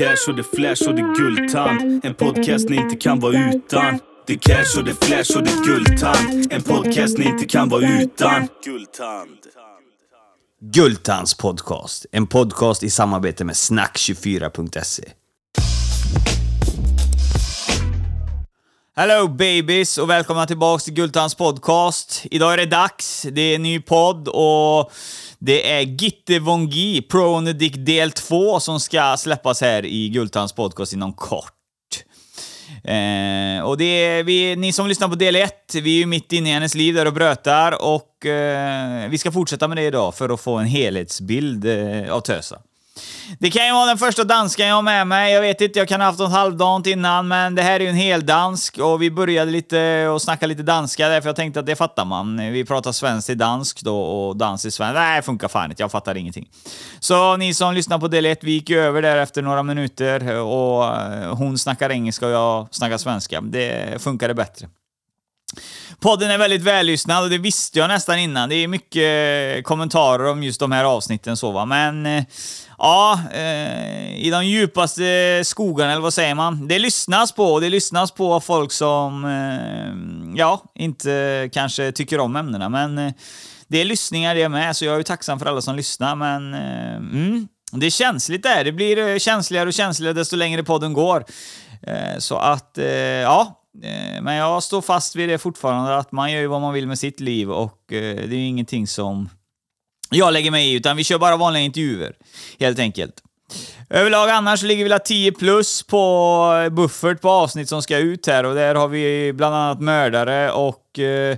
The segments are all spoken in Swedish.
cash och det flash och det guldtand. En podcast ni inte kan vara utan. Det cash och det flash och det guldtand. En podcast ni inte kan vara utan. Guldtand. Guldtands podcast. En podcast i samarbete med snack24.se. Hello babies och välkomna tillbaks till Guldtands podcast. Idag är det dags, det är en ny podd och det är Gitte Vongi, Pro on the Dick del 2, som ska släppas här i Gultans podcast inom kort. Eh, och det är vi, ni som lyssnar på del 1, vi är ju mitt inne i hennes liv där och brötar och eh, vi ska fortsätta med det idag för att få en helhetsbild eh, av Tösa. Det kan ju vara den första danskan jag har med mig. Jag vet inte, jag kan ha haft något halvdant innan, men det här är ju en hel dansk och vi började lite och snacka lite danska därför jag tänkte att det fattar man. Vi pratar svenskt till dansk då och dans i svensk. Nej, det funkar fan inte. Jag fattar ingenting. Så ni som lyssnar på del 1, vi gick ju över där efter några minuter och eh, hon snackar engelska och jag snackar svenska. Det funkade bättre. Podden är väldigt vällyssnad och det visste jag nästan innan. Det är mycket eh, kommentarer om just de här avsnitten så va, men eh, ja, eh, i de djupaste skogarna, eller vad säger man? Det lyssnas på och det lyssnas på av folk som, eh, ja, inte kanske tycker om ämnena, men eh, det är lyssningar det med, så jag är ju tacksam för alla som lyssnar, men eh, mm, det är känsligt där. Det blir eh, känsligare och känsligare desto längre podden går. Eh, så att, eh, ja, Eh, men jag står fast vid det fortfarande, att man gör ju vad man vill med sitt liv och eh, det är ju ingenting som jag lägger mig i, utan vi kör bara vanliga intervjuer, helt enkelt. Överlag annars ligger vi 10 plus på eh, buffert på avsnitt som ska ut här och där har vi bland annat mördare och eh,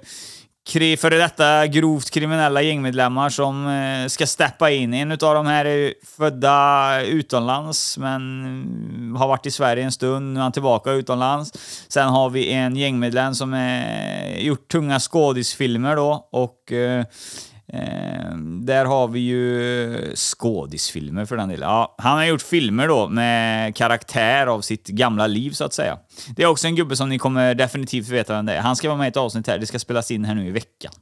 före detta grovt kriminella gängmedlemmar som eh, ska steppa in. En av de här är födda utomlands, men mm, har varit i Sverige en stund. Nu är han tillbaka utomlands. Sen har vi en gängmedlem som har gjort tunga skådisfilmer då och eh, Eh, där har vi ju skådisfilmer för den delen. Ja, han har gjort filmer då med karaktär av sitt gamla liv så att säga. Det är också en gubbe som ni kommer definitivt veta vem det är. Han ska vara med i ett avsnitt här, det ska spelas in här nu i veckan.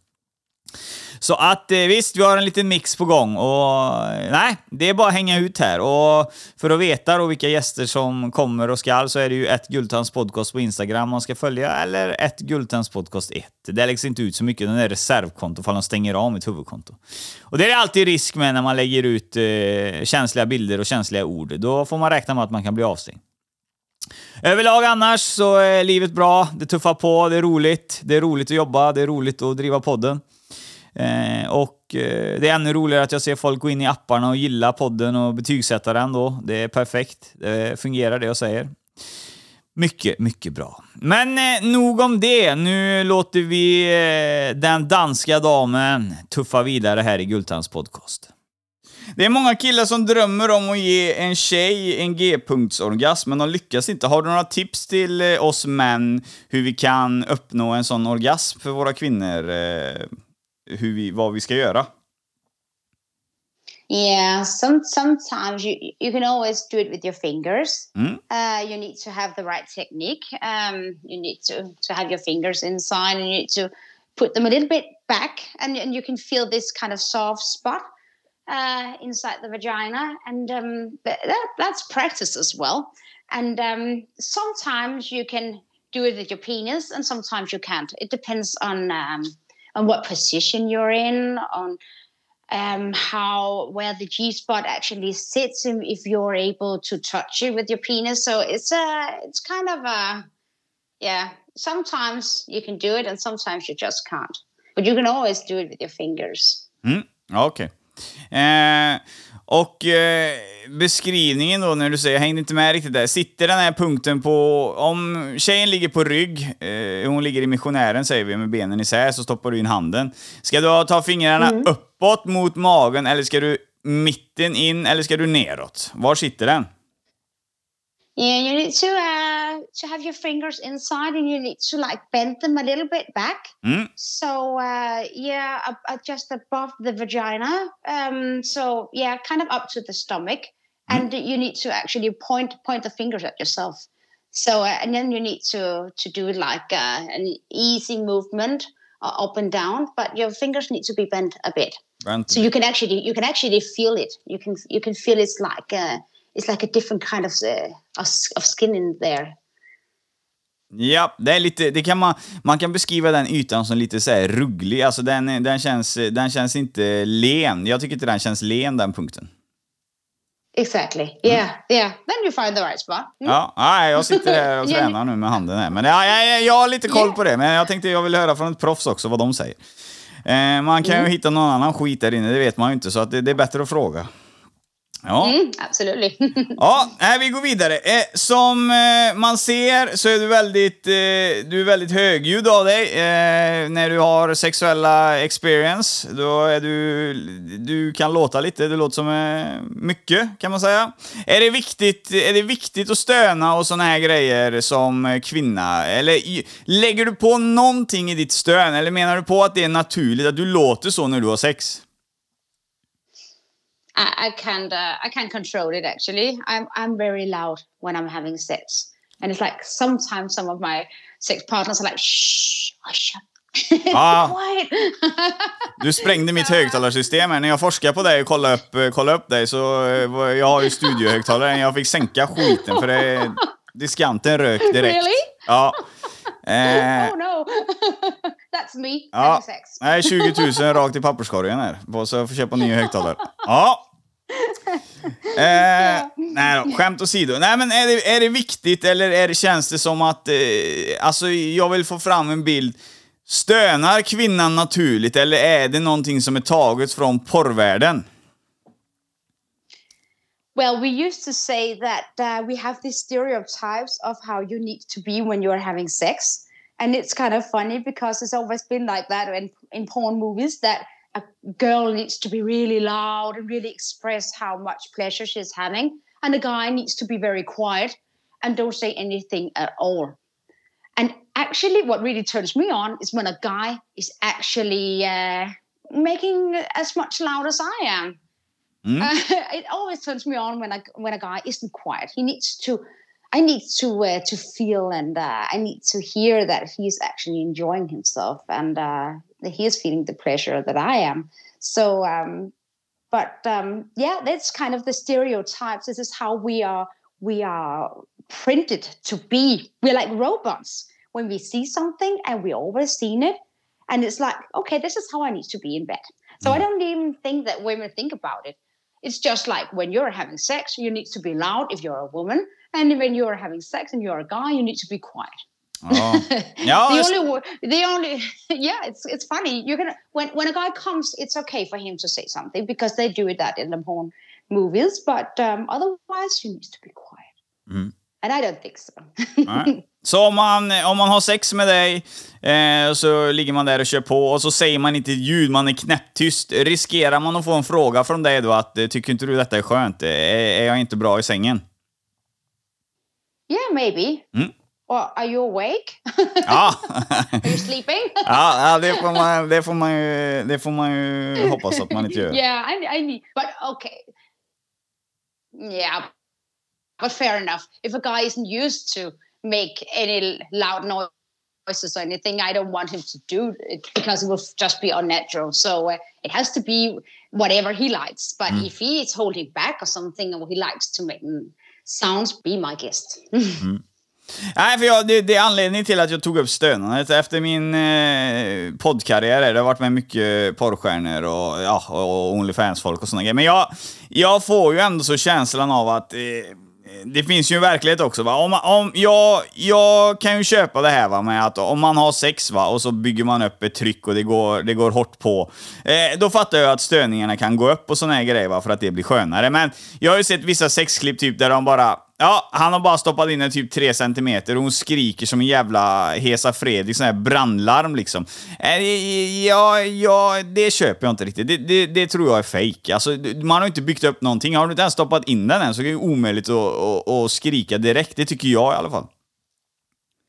Så att eh, visst, vi har en liten mix på gång och eh, nej, det är bara att hänga ut här. Och för att veta då vilka gäster som kommer och skall så är det ju ett Gultans podcast på Instagram man ska följa, eller ett Gultans podcast 1. Det läggs inte ut så mycket, den är reservkonto ifall de stänger av mitt huvudkonto. Och det är alltid risk med när man lägger ut eh, känsliga bilder och känsliga ord. Då får man räkna med att man kan bli avstängd. Överlag annars så är livet bra, det tuffar på, det är roligt. Det är roligt att jobba, det är roligt att driva podden. Eh, och eh, det är ännu roligare att jag ser folk gå in i apparna och gilla podden och betygsätta den då. Det är perfekt. Det fungerar det jag säger. Mycket, mycket bra. Men eh, nog om det. Nu låter vi eh, den danska damen tuffa vidare här i Gultans podcast. Det är många killar som drömmer om att ge en tjej en G-punktsorgasm, men de lyckas inte. Har du några tips till eh, oss män hur vi kan uppnå en sån orgasm för våra kvinnor? Eh? Hur vi, vad vi ska göra? Yeah, some sometimes you you can always do it with your fingers. Mm. Uh, you need to have the right technique. Um, you need to to have your fingers inside, and you need to put them a little bit back, and and you can feel this kind of soft spot uh, inside the vagina, and um, that, that's practice as well. And um, sometimes you can do it with your penis, and sometimes you can't. It depends on um, on what position you're in, on um, how where the G spot actually sits, and if you're able to touch it with your penis. So it's a it's kind of a yeah. Sometimes you can do it, and sometimes you just can't. But you can always do it with your fingers. Mm, Okay. Eh, och eh, beskrivningen då när du säger, jag hängde inte med riktigt där. Sitter den här punkten på, om tjejen ligger på rygg, eh, hon ligger i missionären säger vi med benen isär, så stoppar du in handen. Ska du ta fingrarna mm. uppåt mot magen eller ska du mitten in eller ska du neråt? Var sitter den? Yeah, you need to uh, to have your fingers inside, and you need to like bend them a little bit back. Mm. So uh, yeah, uh, uh, just above the vagina. Um, so yeah, kind of up to the stomach, mm. and you need to actually point point the fingers at yourself. So uh, and then you need to to do like uh, an easy movement up and down, but your fingers need to be bent a bit. Bent. So you can actually you can actually feel it. You can you can feel it's like it's like a different kind of uh, of, skin in there. Ja, det är lite, det kan man, man kan beskriva den ytan som lite så här rugglig. Alltså den, den, känns, den känns inte len. Jag tycker inte den känns len, den punkten. Exactly. Yeah, yeah. Then you find the right spot. Mm. Ja, nej, jag sitter här och tränar nu med handen här. Men ja, jag, jag, har lite koll på det, men jag tänkte jag vill höra från ett proffs också vad de säger. Eh, man kan ju hitta någon annan skit där inne, det vet man ju inte, så att det, det är bättre att fråga. Ja. Mm, absolutely. Ja, nej, vi går vidare. Eh, som eh, man ser så är du väldigt, eh, du är väldigt högljudd av dig. Eh, när du har sexuella experience, då är du, du kan låta lite, det låter som eh, mycket kan man säga. Är det viktigt, är det viktigt att stöna och såna här grejer som kvinna? Eller i- lägger du på någonting i ditt stön? Eller menar du på att det är naturligt att du låter så när du har sex? I, I can't uh, I can't control it actually. I'm I'm very loud when I'm having sex, and it's like sometimes some of my sex partners are like, "Shh, hush up." Ah. Du sprängde mitt högtalarsystem här. När jag forskade på dig och kollade upp, eh, kollade upp dig så... eh, Jag har ju studiohögtalare. Jag fick sänka skiten för det... Diskanten rök direkt. Really? Ja. Eh, oh no, that's me ja. sex. Nej, 20 000 rakt i papperskorgen här. Så jag får köpa nya högtalare. Ja. Eh, nej då, skämt åsido. Nej men är det, är det viktigt eller är det, känns det som att... Eh, alltså jag vill få fram en bild. Stönar kvinnan naturligt eller är det någonting som är taget från porrvärlden? Well, we used to say that uh, we have these stereotypes of how you need to be when you're having sex. And it's kind of funny because it's always been like that in, in porn movies that a girl needs to be really loud and really express how much pleasure she's having. And a guy needs to be very quiet and don't say anything at all. And actually, what really turns me on is when a guy is actually uh, making as much loud as I am. Uh, it always turns me on when a when a guy isn't quiet. He needs to. I need to uh, to feel and uh, I need to hear that he's actually enjoying himself and uh, he is feeling the pressure that I am. So, um, but um, yeah, that's kind of the stereotypes. This is how we are we are printed to be. We're like robots when we see something and we always seen it, and it's like, okay, this is how I need to be in bed. So I don't even think that women think about it. It's just like when you're having sex, you need to be loud if you're a woman, and when you're having sex and you're a guy, you need to be quiet. Ja. Ja, the only the only yeah it's it's funny you're gonna when when a guy comes it's okay for him to say something because they do that in the porn movies but um, otherwise he needs to be quiet Mm. and i don't think so. Så om man, om man har sex med dig, eh, så ligger man där och kör på och så säger man inte ett ljud, man är knäpptyst. Riskerar man att få en fråga från dig då att eh, tycker inte du detta är skönt? Eh, Är, är jag inte bra i sängen? yeah maybe Mm. Or are you awake? Ja, are you sleeping? Ja, ja det, får man, det, får man det får man ju hoppas att man inte gör. yeah I, I need but okay. Yeah but fair enough. If a guy isn't used to make any loud noises or anything i don't want him to do it because it will just be unnatural. So uh, it has to be whatever he likes. But if he is holding back or something or he likes to make mm, sounds be my guest Nej, för jag, det, det är anledningen till att jag tog upp stönandet. Efter min eh, poddkarriär, det har varit med mycket porrstjärnor och, ja, och Onlyfans-folk och sådana grejer. Men jag, jag får ju ändå så känslan av att eh, det finns ju en verklighet också. Va? Om, om, jag, jag kan ju köpa det här va, med att om man har sex va, och så bygger man upp ett tryck och det går, det går hårt på. Eh, då fattar jag att störningarna kan gå upp och såna här grejer va, för att det blir skönare. Men jag har ju sett vissa sexklipp typ där de bara Ja, han har bara stoppat in en typ 3 centimeter och hon skriker som en jävla Hesa Fredrik, sån här brandlarm liksom. Eh, ja, ja, det köper jag inte riktigt. Det, det, det tror jag är fejk. Alltså, man har inte byggt upp någonting. Har du inte ens stoppat in den än så är det omöjligt att, att, att skrika direkt. Det tycker jag i alla fall.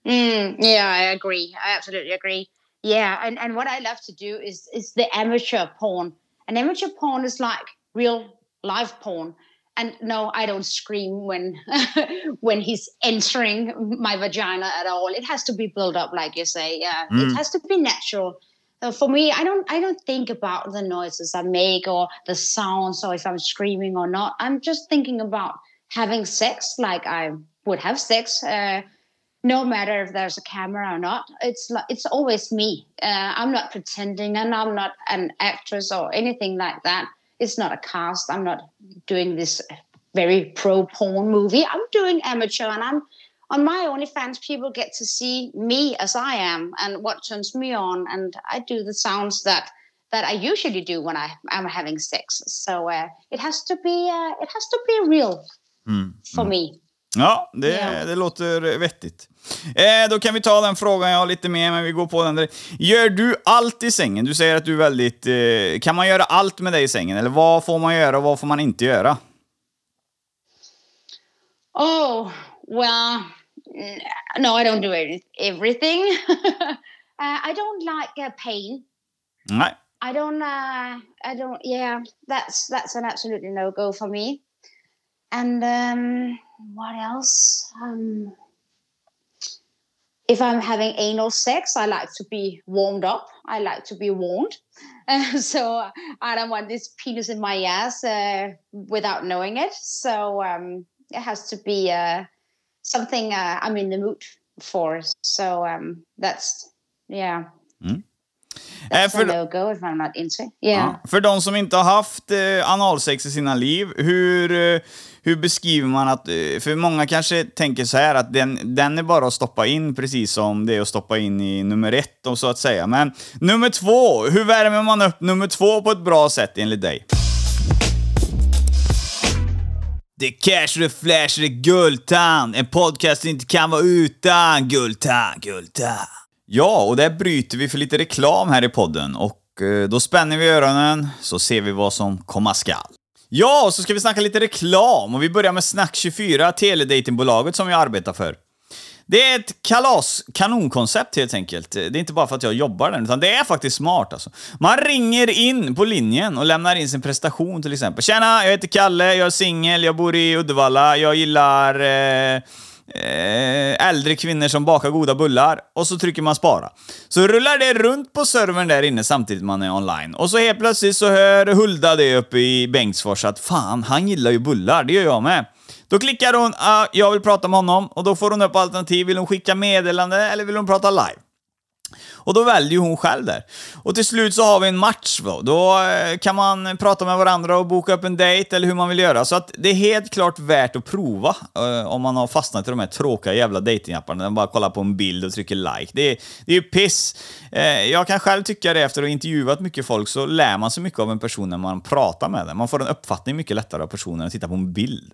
Mm, yeah, I agree. I absolutely agree. Yeah, and, and what I love to do is is the amateur porn. And amateur porn is like real live porn. And no, I don't scream when when he's entering my vagina at all. It has to be built up, like you say. Yeah, it has to be natural. Uh, for me, I don't I don't think about the noises I make or the sounds or if I'm screaming or not. I'm just thinking about having sex like I would have sex. Uh, no matter if there's a camera or not, it's like it's always me. Uh, I'm not pretending, and I'm not an actress or anything like that. It's not a cast. I'm not doing this very pro porn movie. I'm doing amateur, and I'm on my OnlyFans. People get to see me as I am and what turns me on, and I do the sounds that that I usually do when I am having sex. So uh, it has to be uh, it has to be real for me. Ja, det, Ja. det låter vettigt. Eh, då kan vi ta den frågan jag har lite mer, men vi går på den. Där. Gör du allt i sängen? Du säger att du är väldigt... Eh, kan man göra allt med dig i sängen? Eller vad får man göra och vad får man inte göra? Oh, well, no, I don't do everything. uh, I don't like uh, pain. Nej. I don't. Uh, I don't. Yeah, that's that's an absolutely no go for me. And um, what else? Um, if I'm having anal sex, I like to be warmed up. I like to be warmed. Uh, so I don't want this penis in my ass uh, without knowing it. So um, it has to be uh, something uh, I'm in the mood for. So um, that's yeah. Eh, That's för, a no go if I'm not into. Yeah. ja, för de som inte har haft eh, analsex i sina liv, hur, eh, hur beskriver man att... Eh, för många kanske tänker så här att den, den är bara att stoppa in precis som det är att stoppa in i nummer ett, och så att säga. Men nummer två, hur värmer man upp nummer två på ett bra sätt enligt dig? Det cash, det flash, det Guldtand. En podcast inte kan vara utan Guldtand, Guldtand. Ja, och där bryter vi för lite reklam här i podden och eh, då spänner vi öronen så ser vi vad som komma skall. Ja, och så ska vi snacka lite reklam och vi börjar med Snack24, teledatingbolaget som jag arbetar för. Det är ett kalas, kanonkoncept helt enkelt. Det är inte bara för att jag jobbar där, utan det är faktiskt smart alltså. Man ringer in på linjen och lämnar in sin prestation till exempel. Tjena, jag heter Kalle, jag är singel, jag bor i Uddevalla, jag gillar eh, Eh, äldre kvinnor som bakar goda bullar. Och så trycker man spara. Så rullar det runt på servern där inne samtidigt man är online. Och så helt plötsligt så hör Hulda det uppe i Bengtsfors att fan, han gillar ju bullar, det gör jag med. Då klickar hon ah, “Jag vill prata med honom” och då får hon upp alternativ. Vill hon skicka meddelande eller vill hon prata live? Och då väljer ju hon själv där. Och till slut så har vi en match då. Då eh, kan man prata med varandra och boka upp en dejt eller hur man vill göra. Så att det är helt klart värt att prova eh, om man har fastnat i de här tråkiga jävla datingapparna där man bara kollar på en bild och trycker like. Det är, det är ju piss. Eh, jag kan själv tycka det efter att ha intervjuat mycket folk så lär man sig mycket av en person när man pratar med den. Man får en uppfattning mycket lättare av personen än att titta på en bild.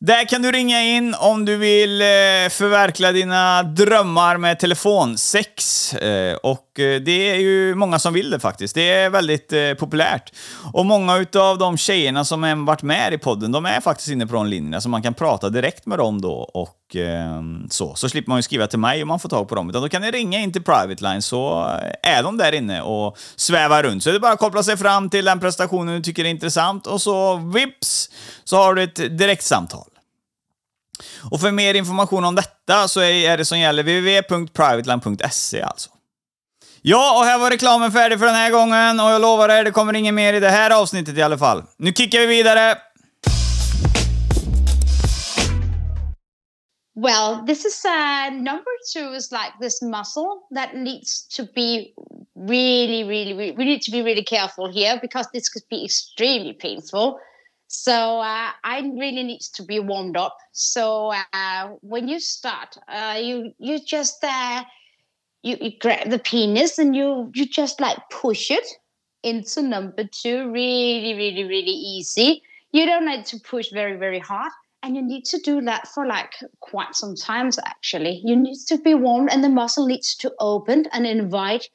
Där kan du ringa in om du vill eh, förverkliga dina drömmar med Telefon6. Eh, och Eh, det är ju många som vill det faktiskt. Det är väldigt eh, populärt. Och många utav de tjejerna som har varit med i podden, de är faktiskt inne på de linjerna, så man kan prata direkt med dem då och eh, så. Så slipper man ju skriva till mig om man får tag på dem, utan då kan ni ringa in till Private Line så eh, är de där inne och svävar runt. Så det är bara att koppla sig fram till den prestationen du tycker är intressant och så vips så har du ett direktsamtal. Och för mer information om detta så är det som gäller www.privateline.se alltså. Ja, och här var reklamen färdig för den här gången och jag lovar er, det kommer inget mer i det här avsnittet i alla fall. Nu kickar vi vidare! Well, this is uh, number two is like this muscle that needs to be really, really, really, we need to be really careful here because this could be extremely painful. So uh, I really needs to be warmed up. So uh, when you start, uh, you you just uh, you, you grab the penis and you you just like push it into number two really, really, really easy. You don't need to push very, very hard. And you need to do that for like quite some times actually. You need to be warm and the muscle needs to open and invite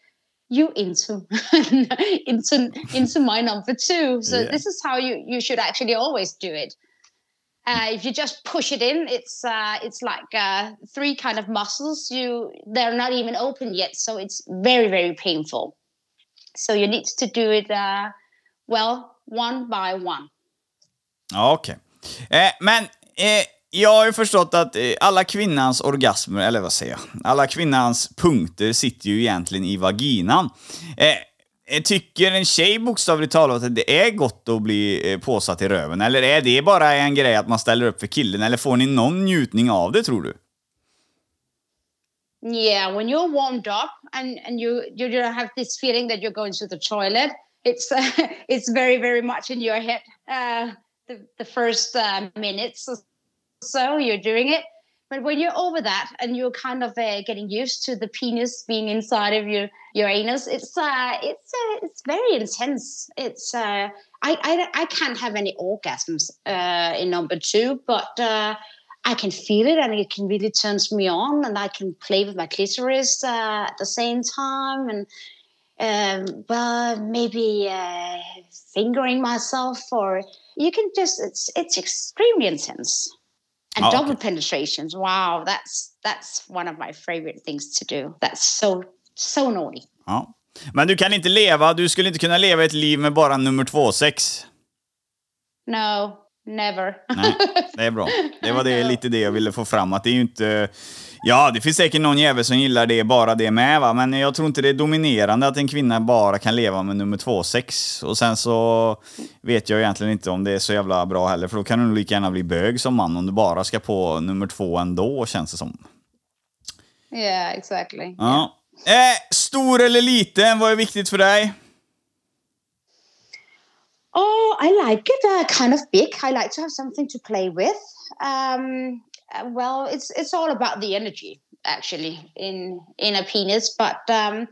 you into into into my number two. So Yeah. this is how you you should actually always do it. Uh, if you just push it in, it's uh, it's like uh, three kind of muscles. You they're not even open yet, so it's very very painful. So you need to do it uh, well one by one. Ja, okej. Eh, men eh, jag har ju förstått att eh, alla kvinnans orgasmer, eller vad säger jag? Alla kvinnans punkter sitter ju egentligen i vaginan. Eh, Eh, tycker en tjej bokstavligt talat att det är gott att bli eh, påsatt i röven? Eller är det bara en grej att man ställer upp för killen? Eller får ni någon njutning av det, tror du? Yeah, when you're warmed up and and you you don't have this feeling that you're going to the toilet, it's uh, it's very very much in your head. Uh, the the first uh, minutes or so you're doing it, but when you're over that and you're kind of uh, getting used to the penis being inside of your your anus, it's uh it's uh, it's very intense. It's uh I I I can't have any orgasms uh in number two, but. uh I can feel it and it can really turns me on and I can play with my clitoris uh, at the same time and um, well maybe uh, fingering myself or you can just it's it's extremely intense and Oh, double okay. penetrations wow that's that's one of my favorite things to do that's so so naughty Ja. Men du kan inte leva, du skulle inte kunna leva ett liv med bara nummer två sex. no never Nej, det är bra. Det var det, lite det jag ville få fram, att det är ju inte... Ja, det finns säkert någon jävel som gillar det, bara det med va, men jag tror inte det är dominerande att en kvinna bara kan leva med nummer två sex. Och sen så vet jag egentligen inte om det är så jävla bra heller, för då kan du nog lika gärna bli bög som man om du bara ska på nummer två ändå, känns det som. yeah exactly Ja. Eh, stor eller liten, vad är viktigt för dig? Oh, I like it uh, kind of big. I like to have something to play with. Um, uh, well, it's it's all about the energy actually in in a penis, but um,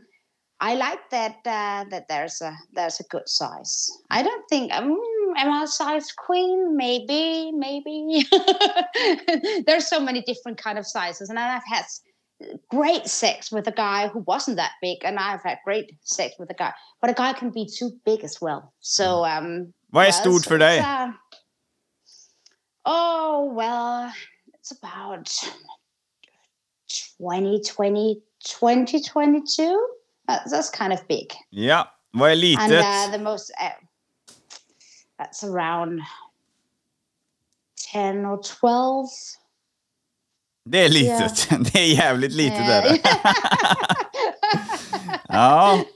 I like that uh, that there's a there's a good size. I don't think um, am I a size queen? Maybe, maybe. there's so many different kind of sizes, and I've had great sex with a guy who wasn't that big, and I've had great sex with a guy, but a guy can be too big as well. So, um, Vad är yeah, stort för dig? uh, oh well, it's about 2020, 2022. That's, that's kind of big. Ja, vad är And uh, the most, uh, that's around 10 or 12. Det är litet. Det är jävligt litet. Är det. Ja.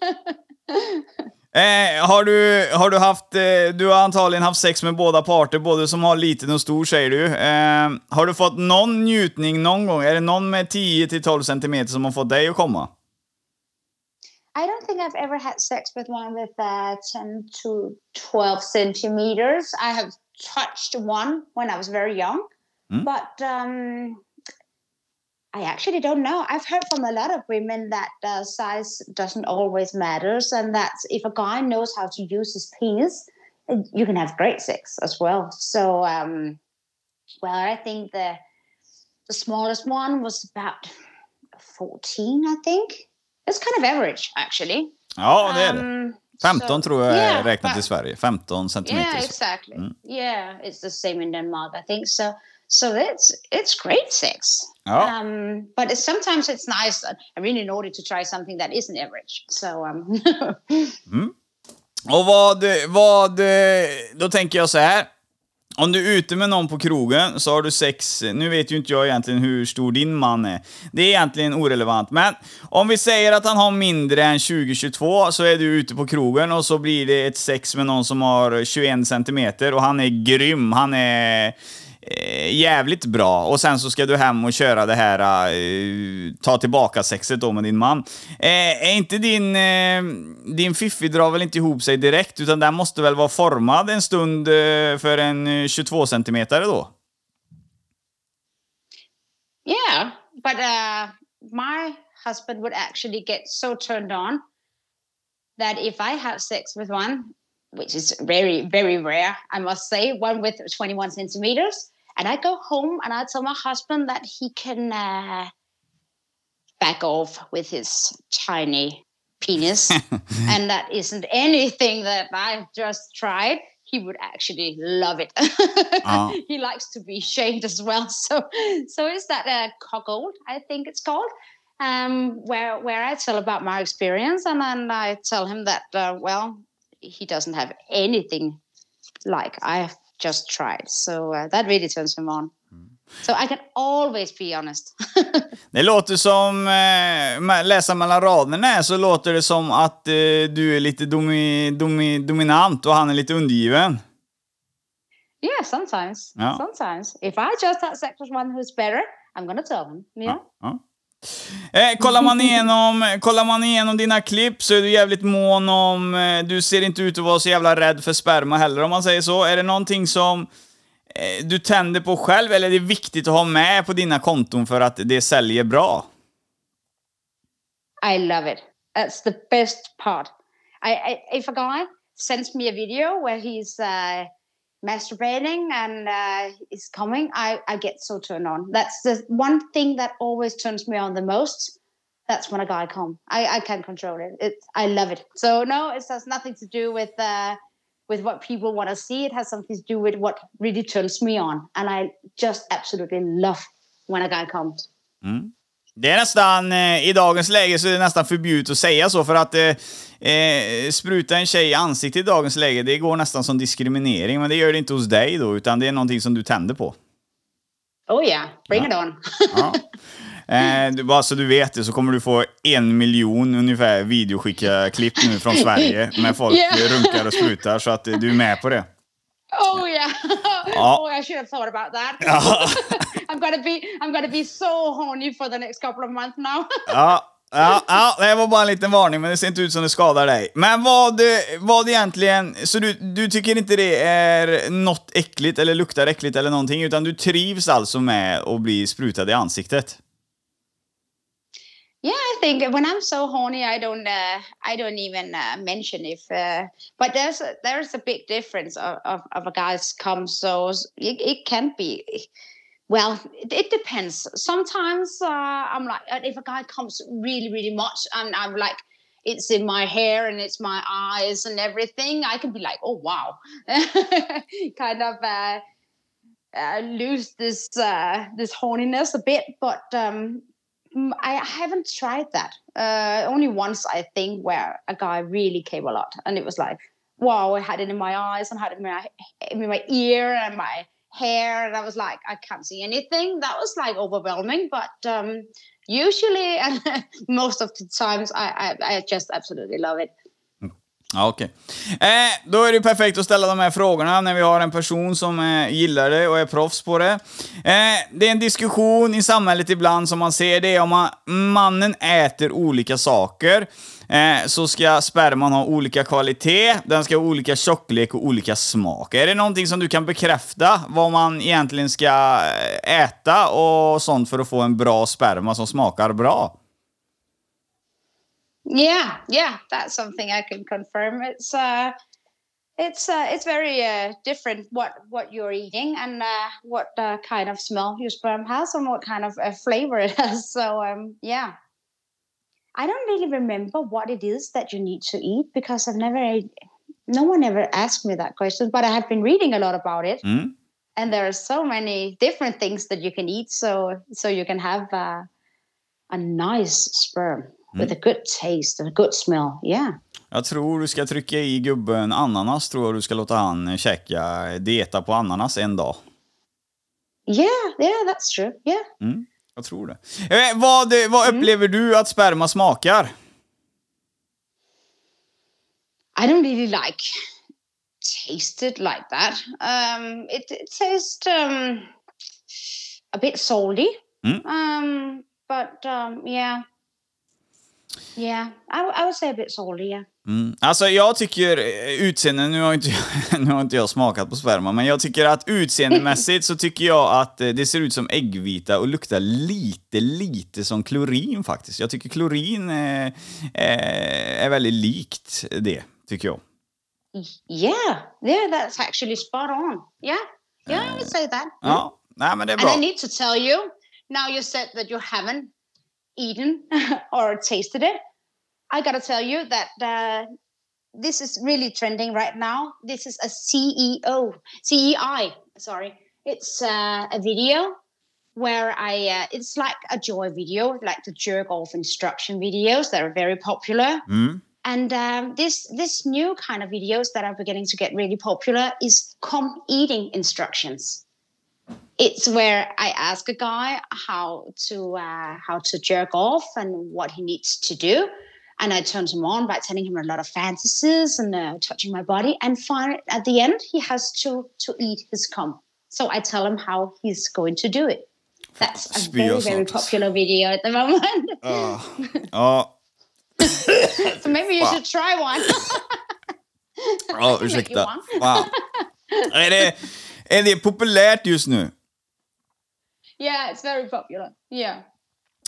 Eh, har, du, har du haft, eh, du har antagligen haft sex med båda parter, både som har liten och stor säger du. Eh, har du fått någon njutning någon gång? Är det någon med 10-12 cm som har fått dig att komma? I don't think I've ever had sex with one with uh, 10 to 12 centimeters. I have touched one when I was very young, Mm. but um, I actually don't know. I've heard from a lot of women that uh, size doesn't always matters, and that if a guy knows how to use his penis, uh, you can have great sex as well. So, um, well, I think the the smallest one was about 14, I think. It's kind of average, actually. Ja, det är det. Um, 15 so- tror jag är yeah, räknat but- i Sverige. 15 centimeter. Yeah, exactly. Yeah, it's the same in Denmark, I think. So, so it's it's great sex. Ja. Um, but it's, sometimes it's nice and really naughty to try something that isn't average. So, um, Och vad, vad, då tänker jag så här. Om du är ute med någon på krogen så har du sex, nu vet ju inte jag egentligen hur stor din man är. Det är egentligen orelevant, men om vi säger att han har mindre än 20-22 så är du ute på krogen och så blir det ett sex med någon som har 21 centimeter och han är grym, han är Eh, jävligt bra. Och sen så ska du hem och köra det här, eh, ta tillbaka sexet då med din man. Eh, är inte din, eh, din fiffi drar väl inte ihop sig direkt, utan den måste väl vara formad en stund eh, för en eh, 22 centimeter då? yeah, but uh, my husband would actually get so turned on that if I have sex with one, which is very, very rare, I must say, one with 21 centimeters, and I go home and I tell my husband that he can uh, back off with his tiny penis, and that isn't anything that I just tried. He would actually love it. Ah. He likes to be shamed as well. So, so is that a cuckold? I think it's called. Um, where where I tell about my experience, and then I tell him that uh, well, he doesn't have anything like I've just tried. So uh, that really turns him on. So I can always be honest. Det låter som, eh, läsa mellan raderna så låter det som att eh, du är lite domi, domi, dominant och han är lite undergiven. yeah, sometimes. Yeah. Sometimes. If I just had sex with one who's better, I'm gonna tell him. Yeah. Ja. Eh, kollar, man igenom, kollar man igenom dina klipp så är du jävligt mån om... Eh, du ser inte ut att vara så jävla rädd för sperma heller om man säger så. Är det någonting som eh, du tänder på själv eller är det viktigt att ha med på dina konton för att det säljer bra? I love it. That's the best part. I, I if a guy sends me a video where he's uh, masturbating and uh, is coming, I, I get so turned on. That's the one thing that always turns me on the most. That's when a guy come. I, I can't control it. It I love it. So no, it has nothing to do with uh, with what people want to see. It has something to do with what really turns me on, and I just absolutely love when a guy comes. Det är nästan, eh, i dagens läge så är det nästan förbjudet att säga så för att eh, eh, spruta en tjej i ansiktet i dagens läge, det går nästan som diskriminering. Men det gör det inte hos dig då, utan det är någonting som du tänder på. Oh yeah, bring it on. Ja. Eh, du, bara så du vet det så kommer du få en miljon ungefär videoskicka klipp nu från Sverige med folk Yeah. runkar och sprutar så att eh, du är med på det. Oh yeah. Oh, I should have thought about that. I'm gonna be I'm gonna be so horny for the next couple of months now. Ja, ja, ja, det var bara en liten varning, men det ser inte ut som det skadar dig. Men vad, vad egentligen... Så du, du tycker inte det är något äckligt eller luktar äckligt eller någonting, utan du trivs alltså med att bli sprutad i ansiktet? Yeah, I think when I'm so horny, I don't uh, I don't even uh, mention if. Uh, but there's a, there's a big difference of, of, of a guy's cum, so it, it can be. Well, it, it depends. Sometimes uh, I'm like, if a guy comes really, really much, and I'm like, it's in my hair and it's my eyes and everything, I can be like, oh wow, kind of uh, uh, lose this this horniness a bit. But um, I haven't tried that. Uh, only once, I think, where a guy really came a lot, and it was like, wow, I had it in my eyes and had it in my in my ear and my hair, and I was like, I can't see anything. That was like overwhelming, but um, usually and most of the times, I, I I just absolutely love it. Ja, okej. Eh, då är det perfekt att ställa de här frågorna när vi har en person som eh, gillar det och är proffs på det. Eh, det är en diskussion i samhället ibland som man ser det är om man, mannen äter olika saker eh, så ska sperman ha olika kvalitet, den ska ha olika tjocklek och olika smak. Är det någonting som du kan bekräfta vad man egentligen ska eh, äta och sånt för att få en bra sperma som smakar bra? Yeah, yeah, that's something I can confirm. It's uh, it's uh, it's very uh, different what what you're eating and uh, what uh, kind of smell your sperm has and what kind of uh, flavor it has. So um, yeah, I don't really remember what it is that you need to eat because I've never, no one ever asked me that question. But I have been reading a lot about it, Mm. and there are so many different things that you can eat. So so you can have uh, a nice sperm with a good taste and a good smell. Yeah. Jag tror du ska trycka i gubben ananas, tror jag du ska låta han käka, dieta på ananas en dag. Yeah, yeah, that's true. Yeah. Mm, jag tror det. Eh, vad vad upplever du att sperma smakar? I don't really like taste it like that. Um, it, it tastes um, a bit salty. Mm. Um, but um, yeah, yeah, I, I would say a bit salty. Yeah. Mm. Alltså jag tycker eh, utseende, nu har, inte, nu har inte jag smakat på sperma, men jag tycker att utseendemässigt så tycker jag att eh, det ser ut som äggvita och luktar lite, lite som klorin faktiskt. Jag tycker klorin är, är, är väldigt likt det, tycker jag. Yeah, yeah, that's actually spot on. Yeah, yeah, I would say that. Ja, nej men det är And bra. I need to tell you, now you said that you haven't eaten or tasted it. I gotta tell you that uh, this is really trending right now. This is a CEO, CEI, sorry. It's uh, a video where I, uh, it's like a joy video, like the jerk off instruction videos that are very popular. Mm. And um, this this new kind of videos that are beginning to get really popular is come eating instructions. It's where I ask a guy how to uh, how to jerk off and what he needs to do, and I turn him on by telling him a lot of fantasies and uh, touching my body. And finally, at the end, he has to to eat his cum. So I tell him how he's going to do it. That's a very very popular video at the moment. Ja. so maybe you should try one. You ursäkta. Fan. Är det, är det populärt just nu? Yeah, it's very popular. Yeah,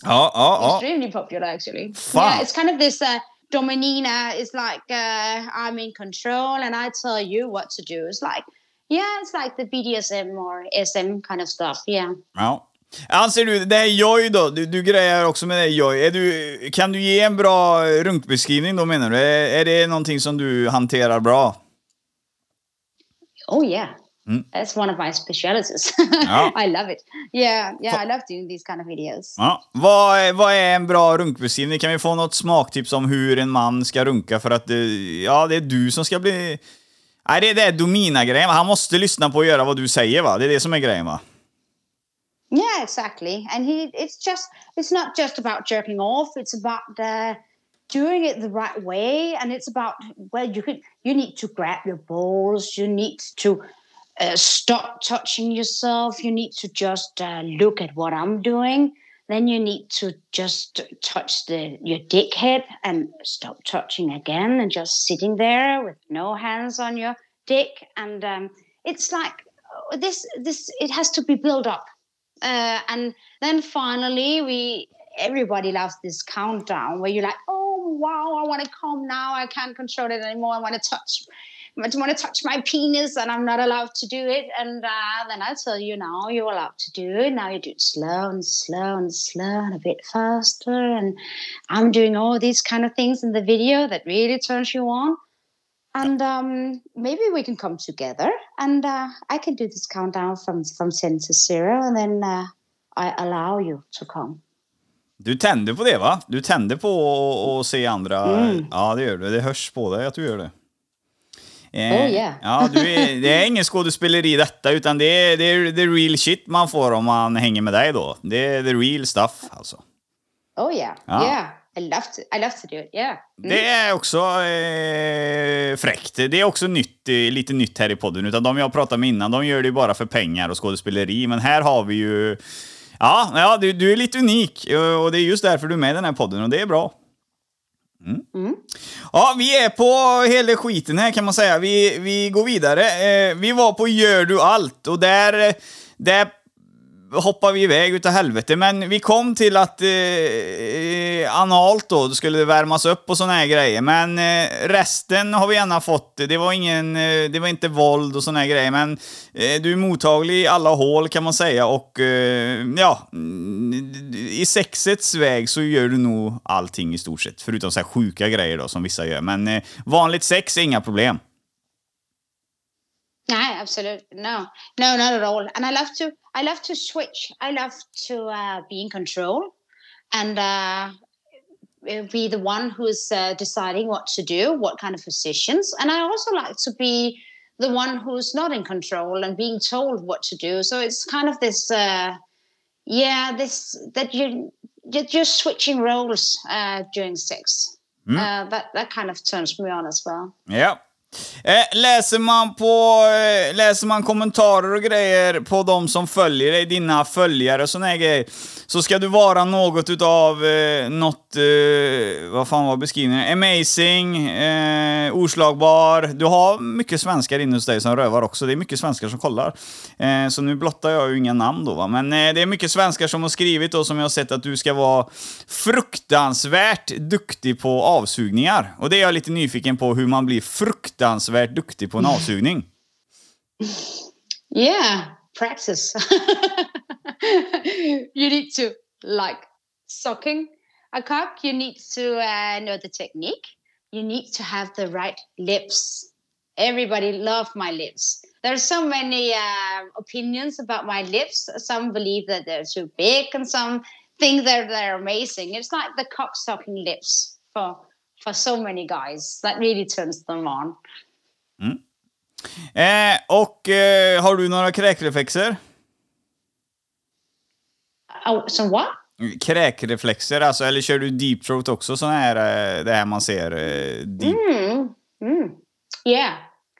Ja, ja, ja. extremely popular actually. Fuck. Yeah, it's kind of this uh, dominina. It's like uh, I'm in control and I tell you what to do. It's like, yeah, it's like the BDSM or SM kind of stuff. Yeah. ja. Anser du, det här Joy då, du, du grejer också med det Joy. Är du, kan du ge en bra runkbeskrivning då menar du? Är, är det någonting som du hanterar bra? Oh yeah. That's one of my specialities. Ja. I love it. Yeah, yeah, I love doing these kind of videos. Ja. Vad, är, vad är en bra runkbeskrivning? Kan vi få något smaktips om hur en man ska runka för att det, ja, det är du som ska bli... Nej, det är det Domina-grejen. Han måste lyssna på och göra vad du säger va? Det är det som är grejen va? Yeah, exactly. And he, it's just, it's not just about jerking off. It's about uh, doing it the right way, and it's about well, you could, you need to grab your balls. You need to uh, stop touching yourself. You need to just uh, look at what I'm doing. Then you need to just touch the your dick head and stop touching again, and just sitting there with no hands on your dick. And um, it's like uh, this. This it has to be built up uh, and then finally we everybody loves this countdown where you're like oh wow i want to come now i can't control it anymore i want to touch I don't want to touch my penis and i'm not allowed to do it. And uh, then i tell you now you're allowed to do it. Now you do it slow and slow and slow and a bit faster. And i'm doing all these kind of things in the video that really turns you on. And um, maybe we can come together and uh, i can do this countdown from from 10 to 0 and then uh, i allow you to come. Du tänder på det va? Du tänder på att se andra... Ja, det gör du. Det hörs på dig att du gör det. Eh, Oh, yeah. Ja, är, det är ingen skådespeleri detta, utan det är, det är the real shit man får om man hänger med dig då. Det är the real stuff alltså. oh yeah Ah. yeah i love to i love to do it yeah Mm. Det är också eh, fräckt. Det är också nytt, eh, lite nytt här i podden. Utan de jag pratade med innan, de gör det ju bara för pengar och skådespeleri. Men här har vi ju... Ja, ja du, du är lite unik eh, och det är just därför du är med i den här podden och det är bra. Mm. Ja, vi är på hela skiten här kan man säga. Vi, vi går vidare. Eh, vi var på Gör du allt och där, där hoppade vi iväg utav helvete. Men vi kom till att eh, eh analt då, då skulle det värmas upp och såna här grejer. Men eh, resten har vi gärna fått. Det var ingen, eh, det var inte våld och såna här grejer. Men eh, du är mottaglig i alla hål kan man säga. Och eh, ja, i sexets väg så gör du nog allting i stort sett. Förutom så här sjuka grejer då som vissa gör. Men eh, vanligt sex är inga problem. No, absolutely no, no, not at all. And I love to, I love to switch. I love to uh, be in control, and uh, be the one who's uh, deciding what to do, what kind of positions. And I also like to be the one who's not in control and being told what to do. So it's kind of this, uh, yeah, this that you you're just switching roles uh, during sex. Uh, that that kind of turns me on as well. Ja. Eh, läser, man på, eh, läser man kommentarer och grejer på de som följer dig, dina följare och såna här grejer, så ska du vara något utav eh, något, eh, vad fan var beskrivningen? Amazing, eh, oslagbar. Du har mycket svenskar inne hos dig som rövar också. Det är mycket svenskar som kollar. Eh, så nu blottar jag ju inga namn då va. Men eh, det är mycket svenskar som har skrivit och som jag har sett att du ska vara fruktansvärt duktig på avsugningar. Och det är jag lite nyfiken på hur man blir fruktansvärt duktig på en avsugning. Yeah, practice. you need to like sucking a cock. You need to uh, know the technique. You need to have the right lips. Everybody love my lips. There are so many uh, opinions about my lips. Some believe that they're too big, and some think that they're amazing. It's like the cock sucking lips for for so many guys. That really turns them on. Eh, och eh, har du några kräkreflexer? Oh, so what? Kräkreflexer, alltså, eller kör du deep throat också? Sån här, eh, det här man ser eh, deep... Mm. Mm. Yeah.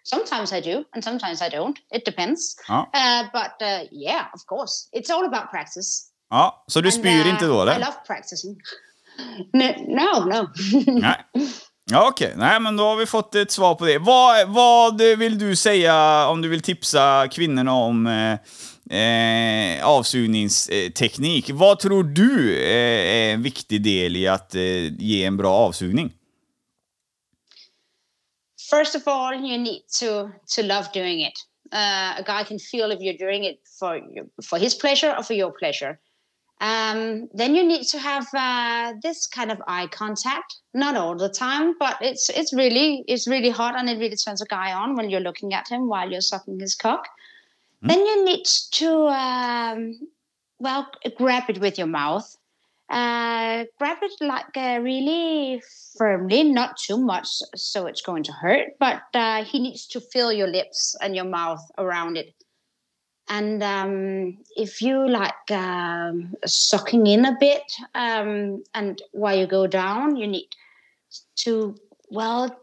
Sometimes I do, and sometimes I don't. It depends. Ja. Uh, but uh, yeah, of course, it's all about practice. Ja, så du And, spyr uh, inte då, I eller? love practicing. No, no. no. Nej. Ja, okej. Nej, men då har vi fått ett svar på det. Vad, vad vill du säga om du vill tipsa kvinnorna om eh, eh, avsugningsteknik? Vad tror du eh, är en viktig del i att eh, ge en bra avsugning? First of all, you need to to love doing it. Uh, a guy can feel if you're doing it for for his pleasure or for your pleasure. Um, then you need to have uh, this kind of eye contact, not all the time, but it's it's really it's really hot and it really turns a guy on when you're looking at him while you're sucking his cock. Then you need to um, well grab it with your mouth. Uh, grab it like uh, really firmly, not too much so it's going to hurt, but uh, he needs to feel your lips and your mouth around it. And um, if you like um, sucking in a bit, um, and while you go down, you need to, well,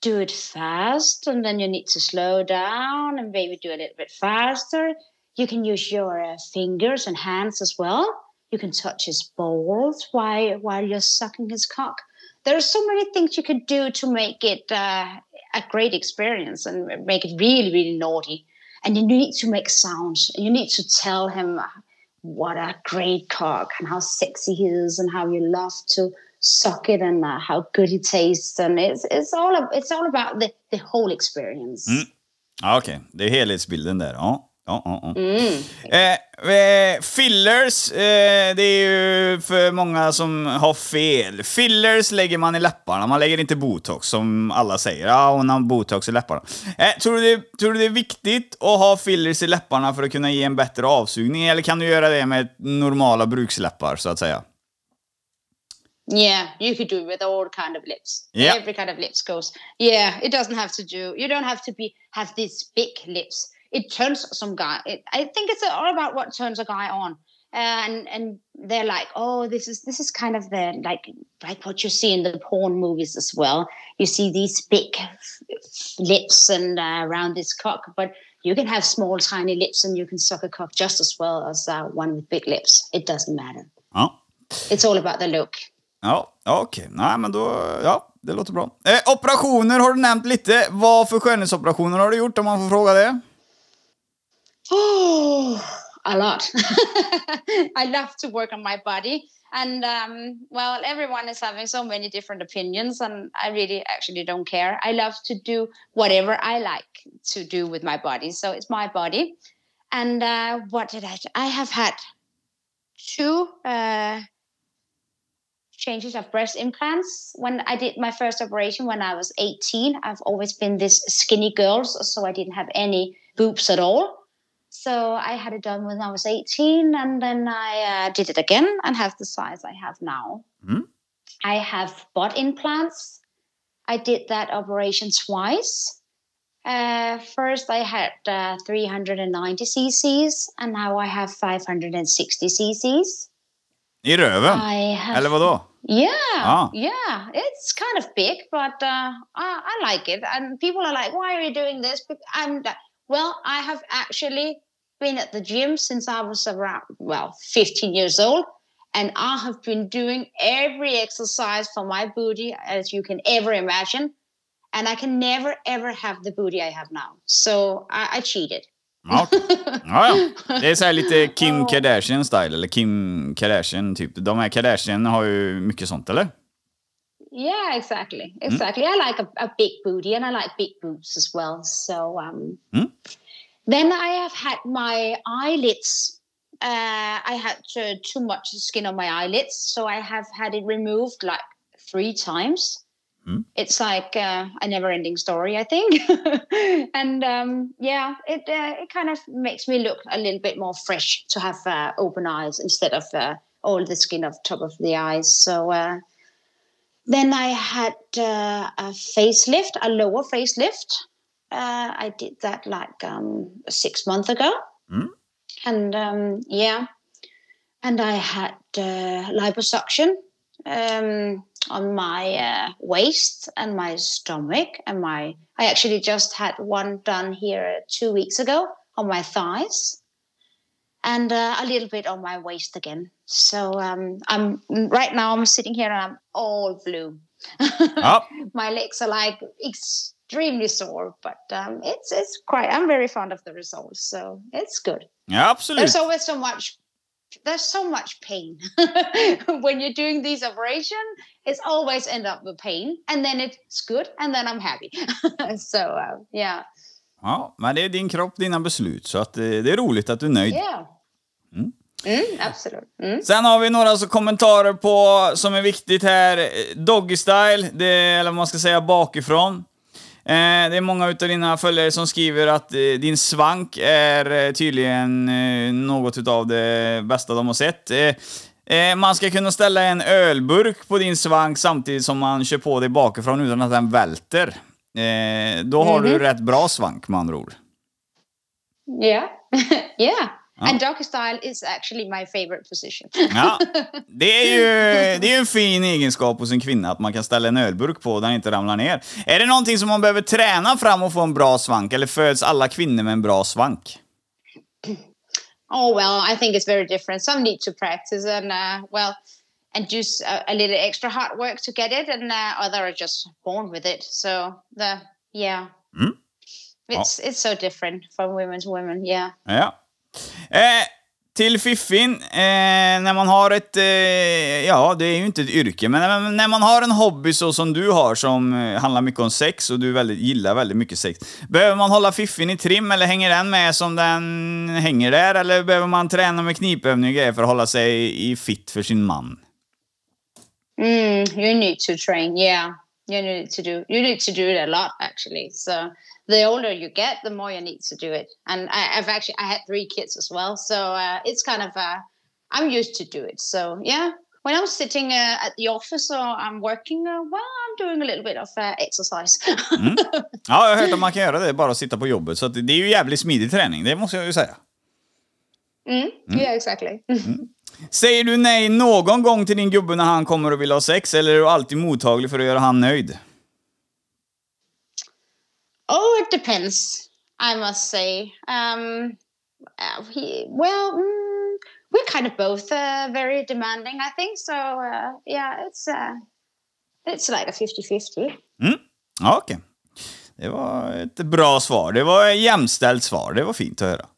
do it fast, and then you need to slow down and maybe do a little bit faster. You can use your uh, fingers and hands as well. You can touch his balls while while you're sucking his cock. There are so many things you could do to make it uh, a great experience and make it really, really naughty. And you need to make sounds. You need to tell him what a great cock and how sexy he is and how you love to suck it and uh, how good it tastes. And it's it's all it's all about the the whole experience. Ja, okej. Det är helhetsbilden där. Ja. Ja, ja, ja. Mm. Eh, eh, fillers, eh, det är ju för många som har fel. Fillers lägger man i läpparna, man lägger inte botox som alla säger. Ja, hon har botox i läpparna. Eh, tror, du det, tror du det är viktigt att ha fillers i läpparna för att kunna ge en bättre avsugning? Eller kan du göra det med normala bruksläppar, så att säga? Yeah, you could do it with all kind of lips. Yeah. Every kind of lips goes. Yeah, it doesn't have to do. You don't have to be have these big lips. It turns some guy. It, I think it's all about what turns a guy on. And and they're like, oh, this is this is kind of the like like what you see in the porn movies as well. You see these big lips and uh, around this cock, but you can have small, tiny lips, and you can suck a cock just as well as uh, one with big lips. It doesn't matter. Ja. It's all about the look. Ja, okej. Nej, men då... Ja, det låter bra. Eh, operationer har du nämnt lite. Vad för skönhetsoperationer har du gjort, om man får fråga det? Oh, a lot. I love to work on my body. And um, well, everyone is having so many different opinions, and I really actually don't care. I love to do whatever I like to do with my body. So it's my body. And uh, what did I? do? I have had two uh, changes of breast implants. When I did my first operation when I was 18, I've always been this skinny girl, so I didn't have any boobs at all. So I had it done when I was 18, and then I uh, did it again and have the size I have now. Mm. I have butt implants. I did that operation twice. Uh, first, I had uh, 390 cc's, and now I have 560 cc's. I röven? I have Eller vadå? Yeah, Ah. yeah, it's kind of big, but uh, I, I like it. And people are like, "Why are you doing this?" I'm th- well. I have actually been at the gym since I was around well 15 years old, and I have been doing every exercise for my booty as you can ever imagine. And I can never ever have the booty I have now. So I, I cheated. Ja, ja, ja. Det är så här lite Kim Kardashian style, eller Kim Kardashian typ. De här Kardashian har ju mycket sånt, eller? Yeah, exactly, exactly. I like a, a big booty, and I like big boobs as well. So um, Mm. Then I have had my eyelids. Uh, I had uh, too much skin on my eyelids, so I have had it removed like three times. Mm. It's like uh, a never-ending story, I think. and um, yeah, it uh, it kind of makes me look a little bit more fresh to have uh, open eyes instead of uh, all the skin of top of the eyes. So. Uh, then I had uh, a facelift, a lower facelift. Uh, I did that like um, six months ago. Mm. And um, yeah, and I had uh, liposuction um, on my uh, waist and my stomach. And my, I actually just had one done here two weeks ago on my thighs and uh, a little bit on my waist again. So um, I'm right now. I'm sitting here and I'm all blue. Ja, my legs are like extremely sore, but um, it's it's quite. I'm very fond of the results, so it's good. ja absolut. There's always so much. There's so much pain when you're doing these operations. It's always end up with pain, and then it's good, and then I'm happy. so uh, yeah, Ja, men det är din kropp, dina beslut, så att eh, det är roligt att du är nöjd. yeah. Mm, absolutely. Mm. Sen har vi några så kommentarer på, som är viktigt här, Doggy Style, det, eller vad man ska säga bakifrån. Eh, det är många utav dina följare som skriver att eh, din svank är eh, tydligen något utav det bästa de har sett. Man ska kunna ställa en ölburk på din svank samtidigt som man kör på dig bakifrån utan att den välter. Då har du rätt bra svank med andra ord. Yeah, yeah. And doggy style is actually my favorite position. Ja, det är ju det är en fin egenskap hos en kvinna att man kan ställa en ölburk på och den inte ramlar ner. Är det någonting som man behöver träna fram och få en bra svank, eller föds alla kvinnor med en bra svank? Oh well, I think it's very different. Some need to practice and uh, well, and do a, a little extra hard work to get it, and uh, other are just born with it. So the yeah, Mm. it's it's so different from women to women. Yeah. Ja. Eh, till fiffin, eh, när man har ett, eh, ja det är ju inte ett yrke, men när, man har en hobby så som du har som eh, handlar mycket om sex och du väldigt, gillar väldigt mycket sex. Behöver man hålla fiffin i trim eller hänger den med som den hänger där? Eller behöver man träna med knipövningar och grejer för att hålla sig i fit för sin man? Mm, you need to train. Yeah, you need to do. You need to do it a lot actually. So the older you get, the more you need to do it. And I, I've actually I had three kids as well, so uh, it's kind of uh, I'm used to do it. So yeah, when I'm sitting uh, at the office or I'm working, uh, well, I'm doing a little bit of uh, exercise. Ja, jag har hört att man kan göra det, bara att sitta på jobbet. Så att det är ju jävligt smidig träning, det måste jag ju säga. mm, Yeah, exactly. Säger du nej någon gång till din gubbe när han kommer och vill ha sex, eller är du alltid mottaglig för att göra han nöjd? Oh, it depends. I must say. Um, uh, he, well, mm, we're kind of both uh, very demanding, I think. So uh, yeah, it's uh, it's like a 50-50. Ja, okej. Det var ett bra svar. Det var ett jämställt svar. Det var fint att höra.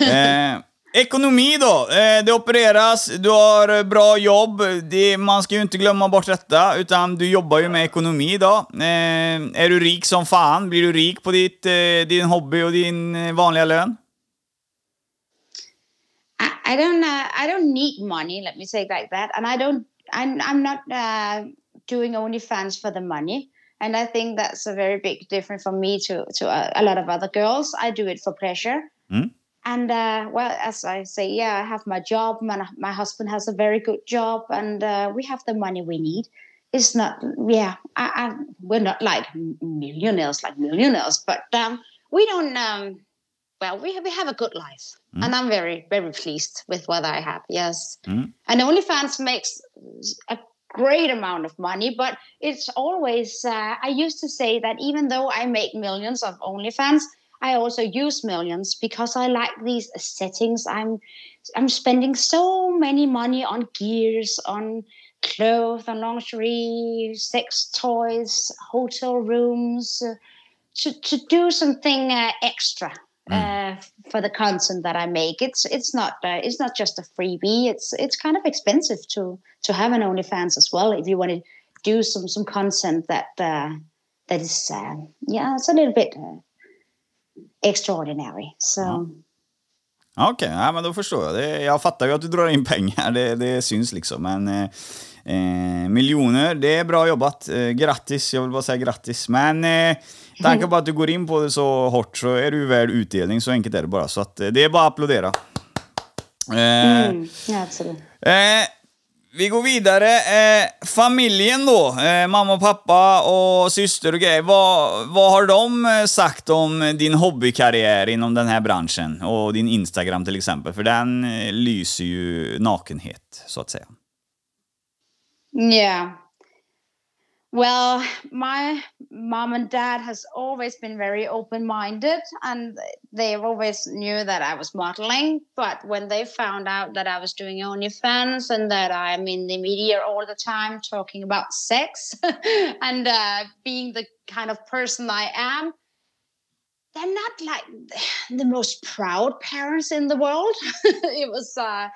Eh, ekonomi då. Eh, det opereras, du har bra jobb. Det, man ska ju inte glömma bort detta, utan du jobbar ju med ekonomi idag. Eh, är du rik som fan? Blir du rik på ditt, eh, din hobby och din eh, vanliga lön? I, I don't uh, I don't need money. Let me say it like that. And I don't. I'm I'm not uh, doing OnlyFans for the money. And I think that's a very big difference from me to to a, a lot of other girls. I do it for pleasure. Mm. And uh, well, as I say, yeah, I have my job. My, my husband has a very good job, and uh, we have the money we need. It's not, yeah, I, I, we're not like millionaires, like millionaires, but um, we don't. Um, well, we have, we have a good life, and I'm very very pleased with what I have. Yes, Mm. and OnlyFans makes a great amount of money, but it's always. Uh, I used to say that even though I make millions of OnlyFans, I also use millions because I like these settings. I'm I'm spending so many money on gears, on clothes, on lingerie, sex toys, hotel rooms, uh, to to do something uh, extra uh, for the content that I make. It's it's not uh, it's not just a freebie. It's it's kind of expensive to to have an OnlyFans as well if you want to do some some content that uh, that is uh, yeah it's a little bit uh, extraordinary. So. Okej, ja, men då förstår jag. Det, jag fattar ju att du drar in pengar, det, det syns liksom. Men eh, eh, miljoner, det är bra jobbat. Eh, grattis, jag vill bara säga grattis. Men eh, tanke på att du går in på det så hårt så är du värd utdelning, så enkelt är det bara. Så att, eh, det är bara att applådera. Eh, Mm, yeah, absolutely. Vi går vidare. Eh, familjen då, eh, mamma och pappa och syster och grejer. Vad, vad har de eh, sagt om din hobbykarriär inom den här branschen? Och din Instagram till exempel, för den eh, lyser ju nakenhet, så att säga. Ja, Well, my mom and dad has always been very open-minded and they always knew that I was modeling, but when they found out that I was doing OnlyFans and that I'm in the media all the time talking about sex and uh, being the kind of person I am, they're not like the most proud parents in the world. it was uh,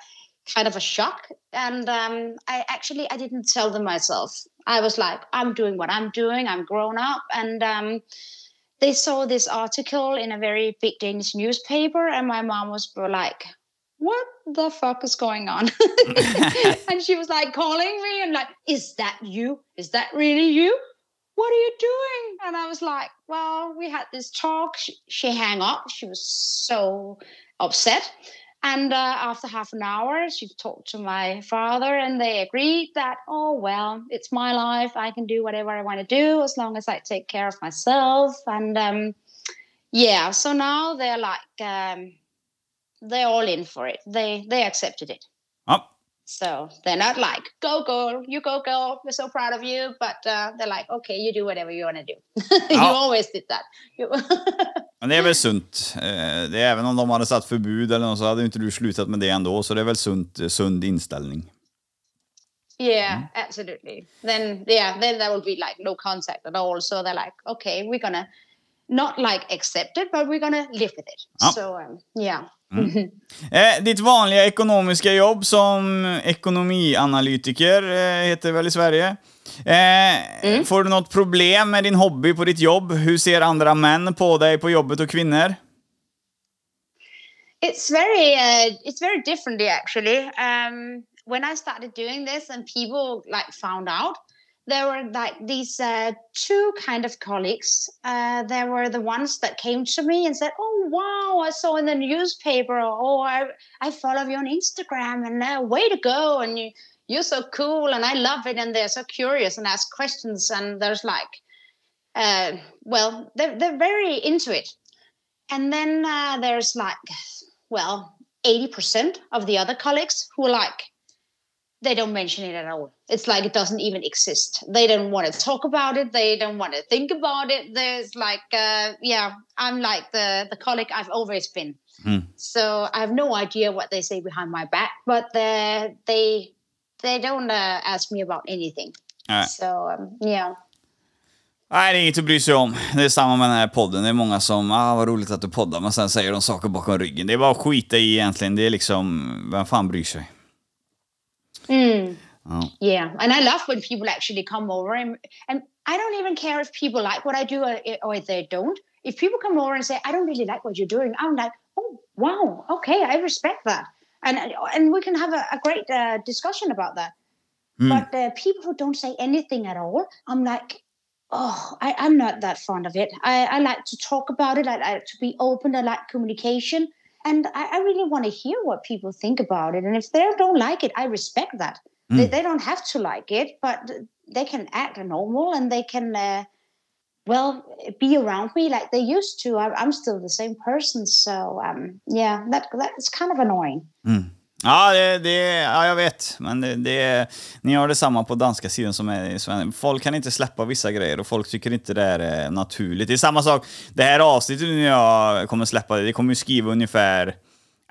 kind of a shock. And um, i actually i didn't tell them myself. I was like i'm doing what i'm doing. I'm grown up. And um, they saw this article in a very big danish newspaper and my mom was like what the fuck is going on? And she was like calling me and like is that you? Is that really you? What are you doing? And i was like well we had this talk. She, she hung up. She was so upset and uh, after half an hour, she talked to my father, and they agreed that, oh, well, it's my life. I can do whatever I want to do as long as I take care of myself. And um, yeah, so now they're like, um, they're all in for it. They they accepted it. Ja, So they're not like, go girl, you go girl, we're so proud of you. But uh, they're like, okay, you do whatever you want to do. you Ja. always did that. Men det är väl sunt. Eh, det är, även om de hade satt förbud eller något så hade inte du slutat med det ändå, så det är väl sunt, eh, sund inställning. Yeah, absolutely. Then yeah, then there will be like no contact at all. So they're like, okay, we're gonna not like accept it, but we're gonna live with it. Ja. So um, yeah. Eh, ditt vanliga ekonomiska jobb som ekonomianalytiker eh, heter väl i Sverige. Eh, Får du något problem med din hobby på ditt jobb? Hur ser andra män på dig på jobbet och kvinnor? It's very uh, it's very differently actually. Um, when I started doing this and people like found out, there were like these uh, two kind of colleagues. Uh, there were the ones that came to me and said, "Oh wow, I saw in the newspaper. Oh, I I follow you on Instagram, and uh, way to go! And you you're so cool, and I love it. And they're so curious and ask questions. And there's like, uh, well, they're they're very into it. And then uh, there's like, well, 80% of the other colleagues who are like, they don't mention it at all. It's like it doesn't even exist. They don't want to talk about it. They don't want to think about it. There's like, uh, yeah, I'm like the, the colleague I've always been. So I have no idea what they say behind my back, but they they they don't uh, ask me about anything. Nej. So um, yeah. Nej, det är inget att bry sig om. Det är samma med den här podden. Det är många som, ah vad roligt att du poddar, men sen säger de saker bakom ryggen. Det är bara att skita i egentligen. Det är liksom, vem fan bryr sig? Mm. Ja. Yeah, and I love when people actually come over, and, and I don't even care if people like what I do or, or if they don't. If people come over and say, "I don't really like what you're doing," I'm like, "Oh, wow, okay, I respect that," and and we can have a, a great uh, discussion about that. But uh, people who don't say anything at all, I'm like, oh, I, I'm not that fond of it. I, I like to talk about it. I like to be open. I like communication. And I, I really want to hear what people think about it. And if they don't like it, I respect that. They, they don't have to like it, but they can act normal and they can, uh, well, be around me like they used to. I, I'm still the same person. So, um, yeah, that that's kind of annoying. Ja, det, det, ja, jag vet. Men det, det, ni har detsamma på danska sidan som är i Sverige. Folk kan inte släppa vissa grejer och folk tycker inte det är eh, naturligt. Det är samma sak, det här avsnittet nu jag kommer släppa, det kommer ju skriva ungefär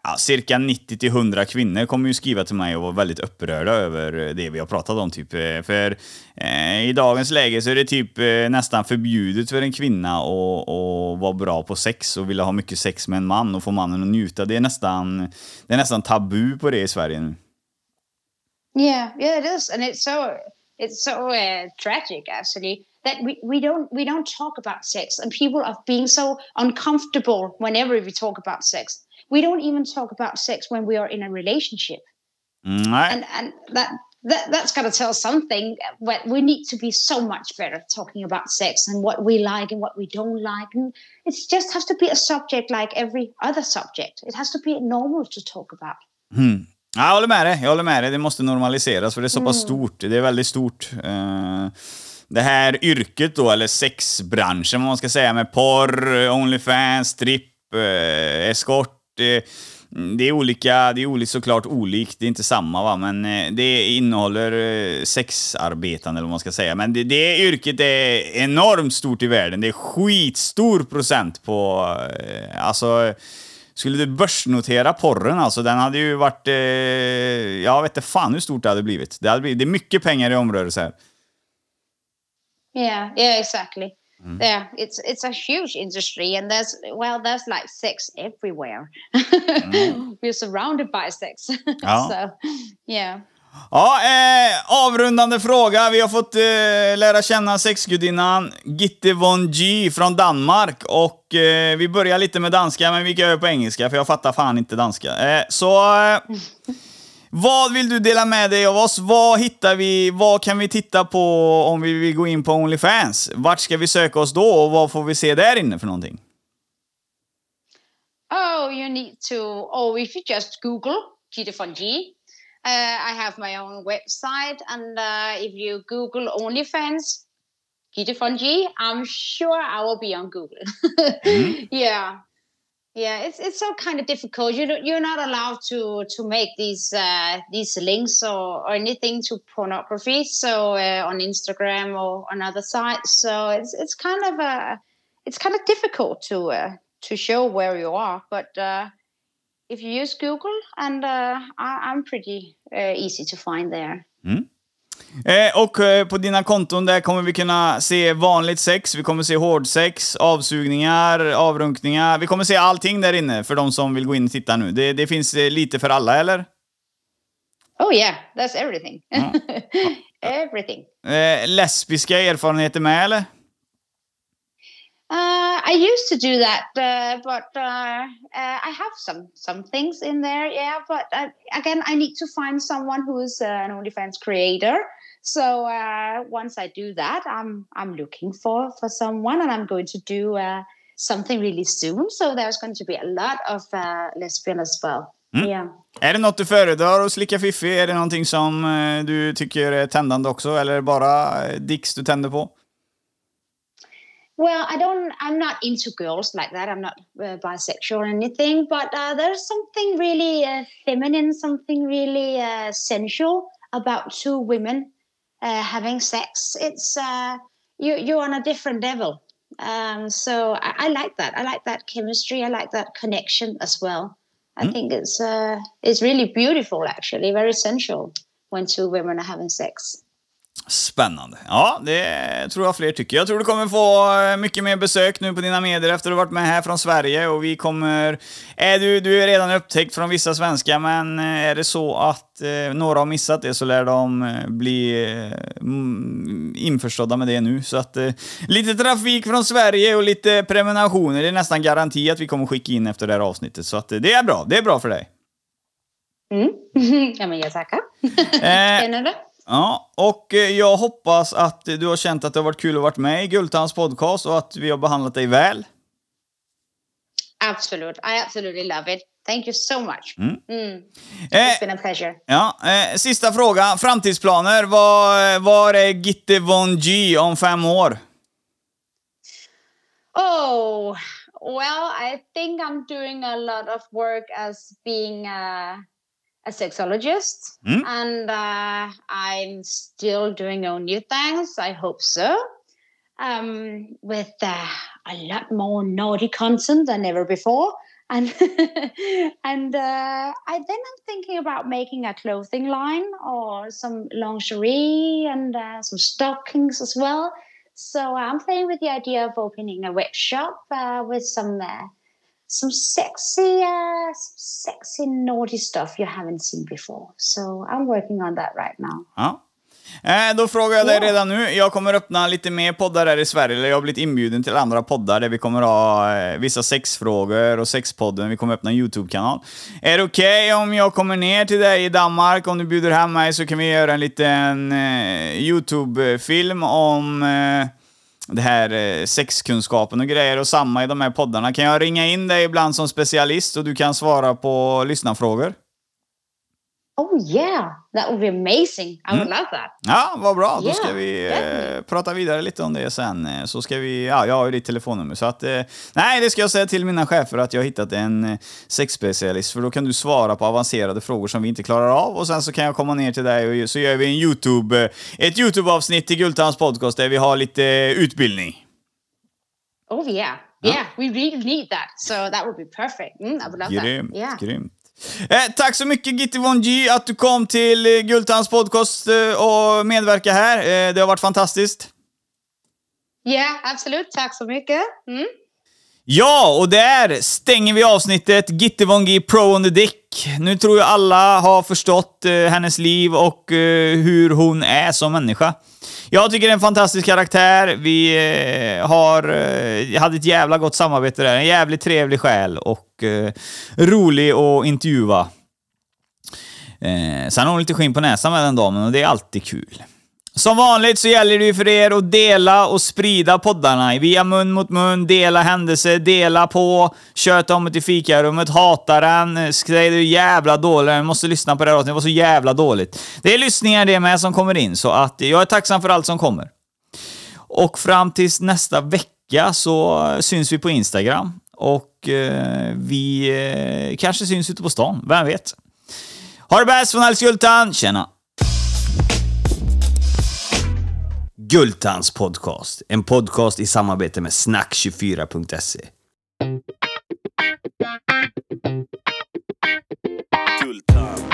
ja, cirka 90 till 100 kvinnor kommer ju skriva till mig och vara väldigt upprörda över det vi har pratat om. Typ. Eh, för eh, i dagens läge så är det typ eh, nästan förbjudet för en kvinna att, att vara bra på sex och vilja ha mycket sex med en man och få mannen att njuta. Det är nästan, det är nästan tabu på det i Sverige nu. Yeah, yeah, it is, and it's so it's so uh, tragic actually that we, we don't we don't talk about sex, and people are being so uncomfortable whenever we talk about sex. We don't even talk about sex when we are in a relationship. Mm, and and that, that that's got to tell something. But we need to be so much better talking about sex and what we like and what we don't like. And it just has to be a subject like every other subject. It has to be normal to talk about. Mm. Jag håller med dig. Jag håller med dig. Det måste normaliseras för det är så pass mm. stort. Det är väldigt stort. Uh, det här yrket då, eller sexbranschen vad man ska säga, med porr, Onlyfans, stripp, uh, eskort, det, det är olika, det är olika, såklart olikt, det är inte samma va, men eh, det innehåller eh, sexarbetande eller vad man ska säga. Men det, det yrket är enormt stort i världen. Det är skitstor procent på, eh, alltså skulle du börsnotera porren alltså, den hade ju varit... Eh, jag vet inte fan hur stort det hade blivit. Det, hade blivit, det är mycket pengar i omrörelse här. Yeah, yeah, exactly. Mm. Yeah, it's it's a huge industry, and there's well, there's like sex everywhere. Mm. We're surrounded by sex. Ja. so, yeah. Ja, eh, avrundande fråga. Vi har fått eh, lära känna sexgudinnan Gitte Von G från Danmark. Och eh, vi börjar lite med danska, men vi går över på engelska, för jag fattar fan inte danska. Eh, så... Vad vill du dela med dig av oss? Vad hittar vi? Vad kan vi titta på om vi vill gå in på Onlyfans? Vart ska vi söka oss då och vad får vi se där inne för någonting? Oh, you need to, oh, if you just Google Gita von G, uh, I have my own website, and uh, if you Google OnlyFans, Gita von G, I'm sure I will be on Google. mm. Yeah. Yeah it's it's so kind of difficult. You you're not allowed to to make these uh, these links or, or anything to pornography so uh, on instagram or on other sites. So it's it's kind of a it's kind of difficult to uh, to show where you are. But uh, if you use google and uh, I, am pretty uh, easy to find there. Mm. Eh, och eh, på dina konton där kommer vi kunna se vanligt sex, vi kommer se hårdsex, avsugningar, avrunkningar. Vi kommer se allting där inne för de som vill gå in och titta nu. Det, det finns eh, lite för alla, eller? Oh yeah, that's everything. Ja. everything. Eh, lesbiska erfarenheter med, eller? Uh, I used to do that, uh, but uh, uh, I have some some things in there. Yeah, but uh, again, I need to find someone who's uh, an OnlyFans creator. So once I do that, I'm I'm looking for for someone, and I'm going to do something really soon. So there's going to be a lot of lesbian as well. Mm. Yeah. Är det något du föredrar att slicka fiffi? Är det någonting som du tycker är tändande också, eller bara dicks du tänder på? Well, I don't. I'm not into girls like that. I'm not uh, bisexual or anything. But uh, there's something really uh, feminine, something really uh, sensual about two women uh, having sex. It's uh, you. You're on a different level. Um, so I, I, like that. I like that chemistry. I like that connection as well. I mm. think it's it's really beautiful, actually, very sensual when two women are having sex. Spännande. Ja, det tror jag fler tycker. Jag tror du kommer få eh, mycket mer besök nu på dina medier efter att du varit med här från Sverige och vi kommer... Är du, du är redan upptäckt från vissa svenskar, men eh, är det så att eh, några har missat det så lär de eh, bli eh, införstådda med det nu. Så att eh, lite trafik från Sverige och lite prenumerationer, det är nästan garanti att vi kommer skicka in efter det här avsnittet. Så att det är bra. Det är bra för dig. Mm. ja, men jag tackar. Spännande. Ja, och eh, jag hoppas att du har känt att det har varit kul att vara med i Gultans podcast och att vi har behandlat dig väl. Absolut, I absolutely love it. Thank you so much. Mm. Mm. It's eh, been a pleasure. Ja, eh, sista fråga. Framtidsplaner. Var, var är Gitte Von G om fem år? Oh, well, I think I'm doing a lot of work as being a a sexologist, Mm. and uh, I'm still doing all new things. I hope so. Um, with uh, a lot more naughty content than ever before, and and uh, I then I'm thinking about making a clothing line or some lingerie and uh, some stockings as well. So I'm playing with the idea of opening a web shop uh, with some uh, some sexy, uh, some sexy naughty stuff you haven't seen before. So I'm working on that right now. Ja. Eh, då frågar jag dig Ja. redan nu. Jag kommer öppna lite mer poddar här i Sverige. Eller jag har blivit inbjuden till andra poddar där vi kommer ha eh, vissa sexfrågor och sexpodden. Vi kommer öppna en YouTube-kanal. Är det okej om jag kommer ner till dig i Danmark? Om du bjuder hem mig så kan vi göra en liten eh, YouTube-film om eh, det här eh, sexkunskapen och grejer och samma i de här poddarna. Kan jag ringa in dig ibland som specialist och du kan svara på lyssnarfrågor? Oh yeah, that would be amazing. I would love that. Ja, vad bra. Då Ja, ska vi eh, prata vidare lite om det sen. Eh, Så ska vi, ja, jag har ju ditt telefonnummer. Så att, eh, nej, det ska jag säga till mina chefer att jag har hittat en eh, sexspecialist. För då kan du svara på avancerade frågor som vi inte klarar av. Och sen så kan jag komma ner till dig och så gör vi en YouTube, eh, ett YouTube-avsnitt till Gultans podcast där vi har lite utbildning. Oh yeah, yeah, we really need that. So that would be perfect. Mm, I would love Grymt, that. Yeah. grymt. Eh, tack så mycket Gitti Von G att du kom till eh, Gultans podcast eh, och medverka här. Eh, det har varit fantastiskt. Yeah, absolut. Tack så mycket. Mm. Ja, och där stänger vi avsnittet Gitte Von G Pro on the Dick. Nu tror jag alla har förstått eh, hennes liv och eh, hur hon är som människa. Jag tycker det är en fantastisk karaktär. Vi har, hade ett jävla gott samarbete där. En jävligt trevlig själ och eh, rolig att intervjua. Eh, sen har hon lite skinn på näsan med den damen och det är alltid kul. Som vanligt så gäller det ju för er att dela och sprida poddarna via mun mot mun, dela händelser, dela på, köta om det i fikarummet, hata den, säg det jävla dåligt, jag måste lyssna på det här avsnittet, det var så jävla dåligt. Det är lyssningar det med som kommer in, så att jag är tacksam för allt som kommer. Och fram tills nästa vecka så syns vi på Instagram och eh, vi eh, kanske syns ute på stan, vem vet? Ha det bäst från Alice Gultan, tjena! Gultans podcast. En podcast i samarbete med snack24.se. Gultan.